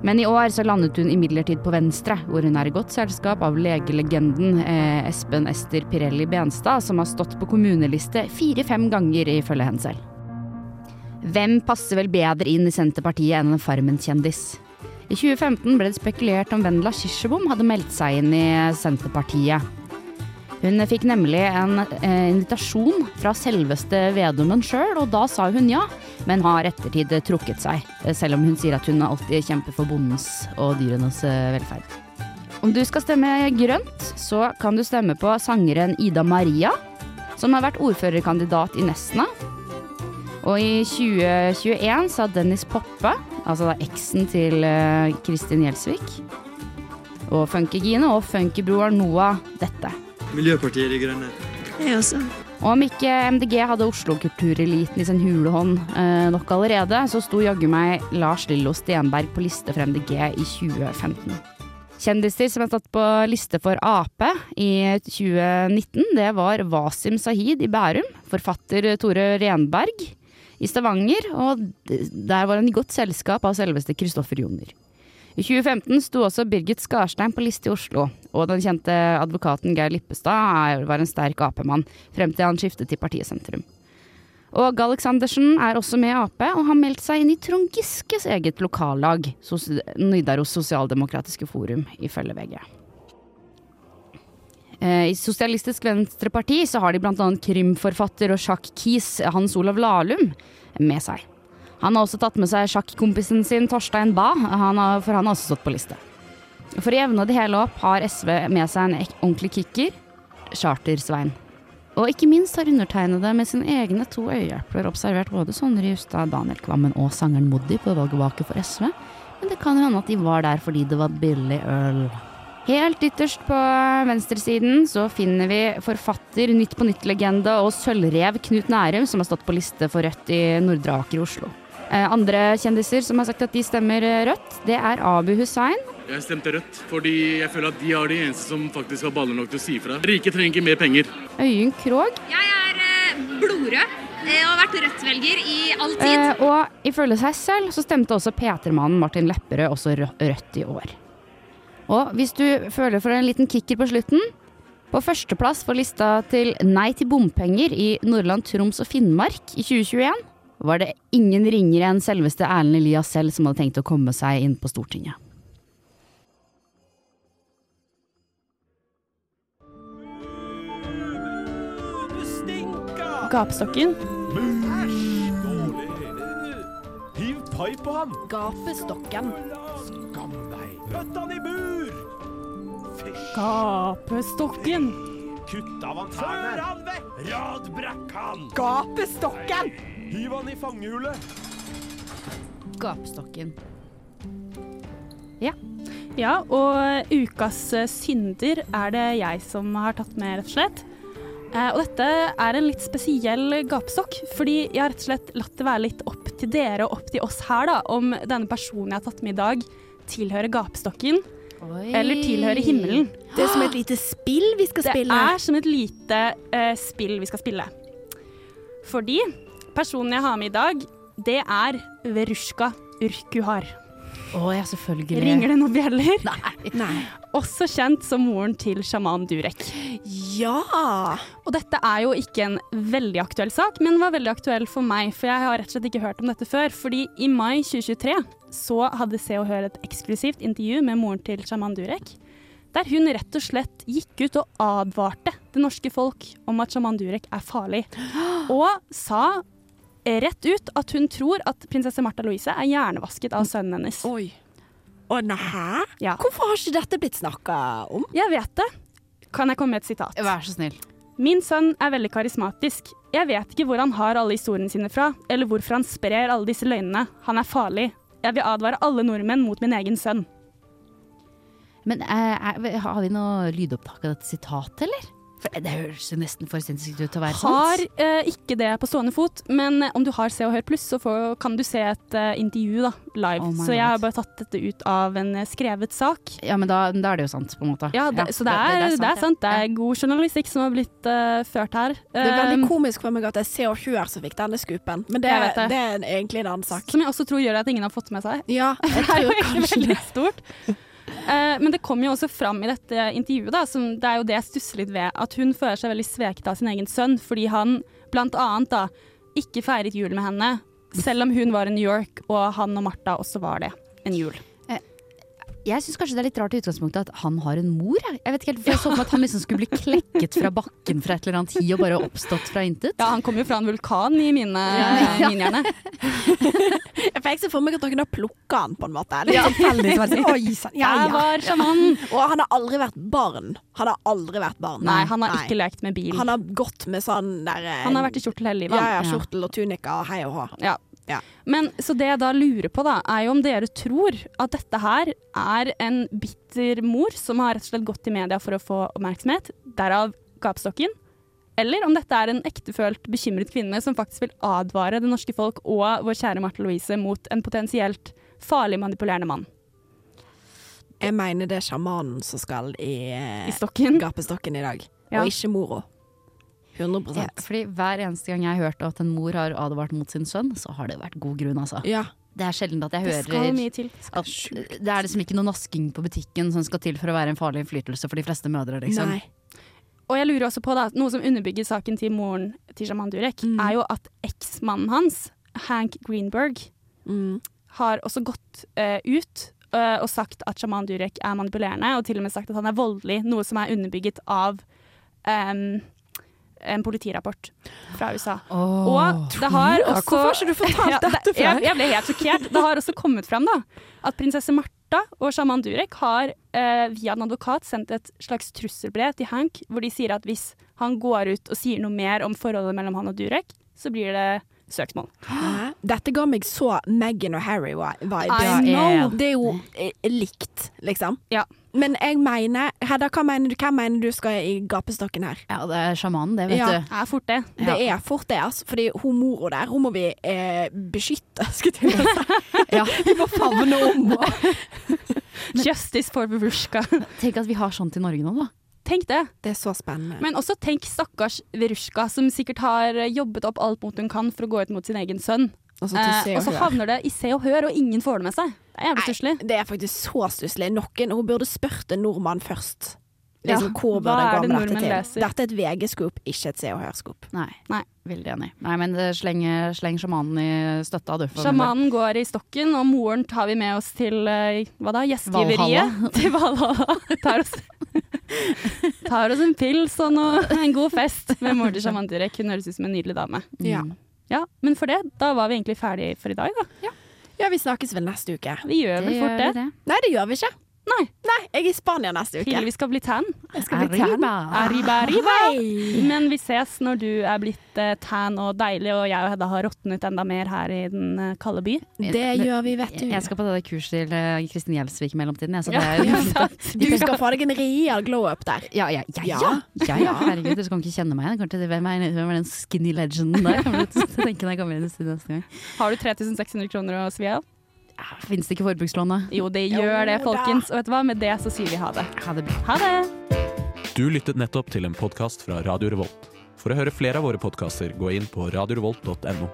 Men i år så landet hun imidlertid på Venstre, hvor hun er i godt selskap av legelegenden Espen Ester Pirelli Benstad, som har stått på kommuneliste fire-fem ganger, ifølge henne selv. Hvem passer vel bedre inn i Senterpartiet enn en Farmen-kjendis? I 2015 ble det spekulert om Vendela Kirsebom hadde meldt seg inn i Senterpartiet. Hun fikk nemlig en eh, invitasjon fra selveste Vedumen sjøl, og da sa hun ja, men har ettertid trukket seg. eh, Selv om hun sier at hun alltid kjemper for bondens og dyrenes eh, velferd. Om du skal stemme grønt, så kan du stemme på sangeren Ida Maria, som har vært ordførerkandidat i Nesna. Og i 2021 sa Dennis Poppe, altså da eksen til eh, Kristin Gjelsvik, og Funkygine og funkybroren Noah dette. Miljøpartiet De Grønne. Jeg også. Og om ikke MDG hadde Oslo-kultureliten i sin hulehånd eh, nok allerede, så sto jaggu meg Lars Lillo Stenberg på liste for MDG i 2015. Kjendiser som er tatt på liste for Ap i 2019, det var Wasim Sahid i Bærum, forfatter Tore Renberg i Stavanger, og der var han i godt selskap av selveste Kristoffer Joner. I 2015 sto også Birgit Skarstein på liste i Oslo, og den kjente advokaten Geir Lippestad var en sterk Ap-mann, frem til han skiftet til partiet Sentrum. Og Aleksandersen er også med i Ap, og har meldt seg inn i Trond Giskes eget lokallag, Nidaros Sosialdemokratiske Forum, ifølge VG. Eh, I Sosialistisk Venstreparti så har de bl.a. krimforfatter og sjakk-kis Hans Olav Lahlum med seg. Han har også tatt med seg sjakkompisen sin Torstein Bae, for han har også stått på liste. For å jevne det hele opp har SV med seg en ordentlig kicker, Charter-Svein. Og ikke minst har undertegnede med sine egne to øyehjelper observert både Sondre Justad, Daniel Kvammen og sangeren Moddi på valgvake for SV, men det kan jo hende at de var der fordi det var billig øl. Helt ytterst på venstresiden så finner vi forfatter, Nytt på nytt-legende og sølvrev Knut Nærum, som har stått på liste for Rødt i Nordre Aker i Oslo. Eh, andre kjendiser som har sagt at de stemmer eh, Rødt, det er Abu Hussein, Jeg stemte rødt fordi jeg føler at de er de eneste som faktisk har baller nok til å si fra. Rike trenger ikke mer penger. Øyunn Krogh Jeg er eh, blodrød Jeg har vært Rødt-velger i all tid. Eh, og ifølge seg selv så stemte også P3-mannen Martin Lepperød også rødt i år. Og hvis du føler for en liten kicker på slutten På førsteplass for lista til Nei til bompenger i Nordland, Troms og Finnmark i 2021 var det ingen ringere enn selveste Erlend Elias selv som hadde tenkt å komme seg inn på Stortinget. Gapestokken. Hiv pai på han! Gapestokken. Skam deg! Pøtt han i bur! Gapestokken. Kutt av han tærne! Før han vekk! Radbrekk han! Gapestokken! Hiv han i fangehullet! Gapestokken. Ja. ja, og ukas eh, synder er det jeg som har tatt med, rett og slett. Eh, og dette er en litt spesiell gapestokk, fordi jeg har rett og slett latt det være litt opp til dere og opp til oss her, da, om denne personen jeg har tatt med i dag, tilhører gapestokken. Eller tilhører himmelen. Det er som et lite spill vi skal spille. Det er som et lite uh, spill vi skal spille. Fordi personen jeg har med i dag, det er Verushka Urkuhar. Å ja, selvfølgelig. Ringer det noen bjeller? <laughs> Nei. Også kjent som moren til sjaman Durek. Ja! Og dette er jo ikke en veldig aktuell sak, men var veldig aktuell for meg, for jeg har rett og slett ikke hørt om dette før. Fordi i mai 2023 så hadde Se og Hør et eksklusivt intervju med moren til sjaman Durek. Der hun rett og slett gikk ut og advarte det norske folk om at sjaman Durek er farlig. <gasps> Og sa rett ut at hun tror at prinsesse Martha Louise er hjernevasket av sønnen hennes. Oi. Å nei? Ja. Hvorfor har ikke dette blitt snakka om? Jeg vet det. Kan jeg komme med et sitat? Vær så snill. Min sønn er veldig karismatisk. Jeg vet ikke hvor han har alle historiene sine fra, eller hvorfor han sprer alle disse løgnene. Han er farlig. Jeg vil advare alle nordmenn mot min egen sønn. Men eh, er, har vi noe lydopptak av dette sitatet, eller? For det høres jo nesten for sinnssykt ut til å være sant. Har eh, ikke det på stående fot, men eh, om du har Se og Hør pluss, så får, kan du se et uh, intervju da, live. Oh så jeg har bare tatt dette ut av en eh, skrevet sak. Ja, men da, da er det jo sant, på en måte. Ja, det, så det er, det, er sant. Det er god journalistikk som har blitt uh, ført her. Det er veldig komisk for meg at det er Se og Hør som fikk denne skupen, men det, det. det er egentlig en annen sak. Som jeg også tror gjør at ingen har fått med seg. Ja, jeg tror <laughs> Det er jo kanskje veldig stort. Eh, men det kommer jo også fram i dette intervjuet, da, som det er jo det jeg stusser litt ved, at hun føler seg veldig sveket av sin egen sønn, fordi han blant annet da ikke feiret jul med henne, selv om hun var i New York og han og Martha også var det en jul. Jeg syns kanskje det er litt rart i utgangspunktet at han har en mor. Jeg, jeg vet ikke helt, for jeg så for meg at han liksom skulle bli klekket fra bakken fra et eller annet tid og bare oppstått fra intet. Ja, han kom jo fra en vulkan i mine, Ja. min hjerne. <laughs> Jeg fikk så for meg at noen har plukka han, på en måte. Litt Ja. tilfeldig. var sånn. Ja, ja. var sjamanen. Og han har aldri vært barn. Han har aldri vært barn. Nei, han har ikke lekt med bil. Han har gått med sånn der eh, Han har vært i kjortel hele livet. Ja, ja, kjortel og tunika og hei og hå. Ja. Ja. Men så det jeg da lurer på, da, er jo om dere tror at dette her er en bitter mor som har rett og slett gått i media for å få oppmerksomhet, derav gapestokken. Eller om dette er en ektefølt bekymret kvinne som faktisk vil advare det norske folk og vår kjære Marte Louise mot en potensielt farlig manipulerende mann. Jeg mener det er sjamanen som skal i, eh, I gapestokken i dag, Ja. og ikke mora. 100 Ja, fordi hver eneste gang jeg har hørt at en mor har advart mot sin sønn, så har det vært god grunn, altså. Ja. Det er sjelden at jeg Det hører skal mye til. at det er liksom ikke noe nasking på butikken som skal til for å være en farlig innflytelse for de fleste mødre, liksom. Nei. Og jeg lurer også på da, noe som underbygger saken til moren til Shaman Durek, Mm. er jo at eksmannen hans, Hank Greenberg, Mm. har også gått uh, ut eh, og sagt at Shaman Durek er manipulerende, og til og med sagt at han er voldelig, noe som er underbygget av em, en politirapport fra USA. og det har også hvorfor har ikke du fortalt <laughs> Ja, dette det- før? Jeg, jeg ble helt sjokkert. Det har også kommet frem da, at prinsesse Martha og sjaman Durek har eh, via en advokat sendt et slags trusselbrev til Hank, hvor de sier at hvis han går ut og sier noe mer om forholdet mellom han og Durek, så blir det søksmål. Hæ? Dette ga meg så Meghan og Harry-vibe. Det er jo eh, likt, liksom. Ja. Men jeg mener Hedda, hva mener du, hvem mener du skal i gapestokken her? Ja, det er sjamanen, det, vet Ja. du. Det er fort det. Det er fort det, altså. Fordi hun mora der, hun må vi eh, beskytte, <laughs> skulle jeg til å si. Ja. <laughs> Vi må favne om. Og. <laughs> Justice for Verushka. Tenk at vi har sånt i Norge nå, da. Tenk det. Det er så spennende. Men også tenk stakkars Verushka, som sikkert har jobbet opp alt mot hun kan for å gå ut mot sin egen sønn. Og så Se Eh, og og så havner det i Se og Hør, og ingen får det med seg. Det er jævlig stusslig. Det er faktisk så stusslig. Noen Hun burde spurt en nordmann først. Liksom, Ja, hvor hva burde er gå det med dette til? leser? Dette er et VG-scoop, ikke et Se og Hør-scoop. Nei. Nei. Veldig enig. Nei, men sleng, sleng sjamanen i støtta, du. Sjamanen går i stokken, og moren tar vi med oss til eh, hva da, gjestgiveriet. <laughs> Til Valhalla. Tar oss, tar oss en pils og noe, en god fest med moren til sjaman Durek. Hun høres ut som en nydelig dame. Ja. Ja, Men for det, da var vi egentlig ferdig for i dag, da. ja, vi snakkes vel neste uke. Vi gjør vel fort det. Nei, det gjør vi ikke. Nei. Nei, jeg er i Spania neste uke. Vi skal bli tan. Jeg skal bli tan. Arriba, arriba. Men vi ses når du er blitt uh, tan og deilig, og jeg og Hedda har råtnet enda mer her i den uh, kalde by. Det gjør vi, vet du. Jeg skal på det kurset til uh, Kristin Gjelsvik i mellomtiden. Jeg, så Ja, det er. <laughs> Du skal få deg en real glow-up der. Ja, ja, ja, ja. Ja. ja, ja. Herregud, du skal ikke kjenne meg igjen. Kanskje Hvem er, hvem er den skinny legenden der? <laughs> Kommer du til å tenke når jeg kommer inn i studio neste gang. Har du 3600 kroner å svi av? Fins det ikke forbrukslån, da? Jo, det gjør det, folkens. Og vet du hva, med det så sier vi ha det. Ha det bra. Ha det! Du lyttet nettopp til en podkast fra Radio Revolt. For å høre flere av våre podkaster, gå inn på radiorevolt.no.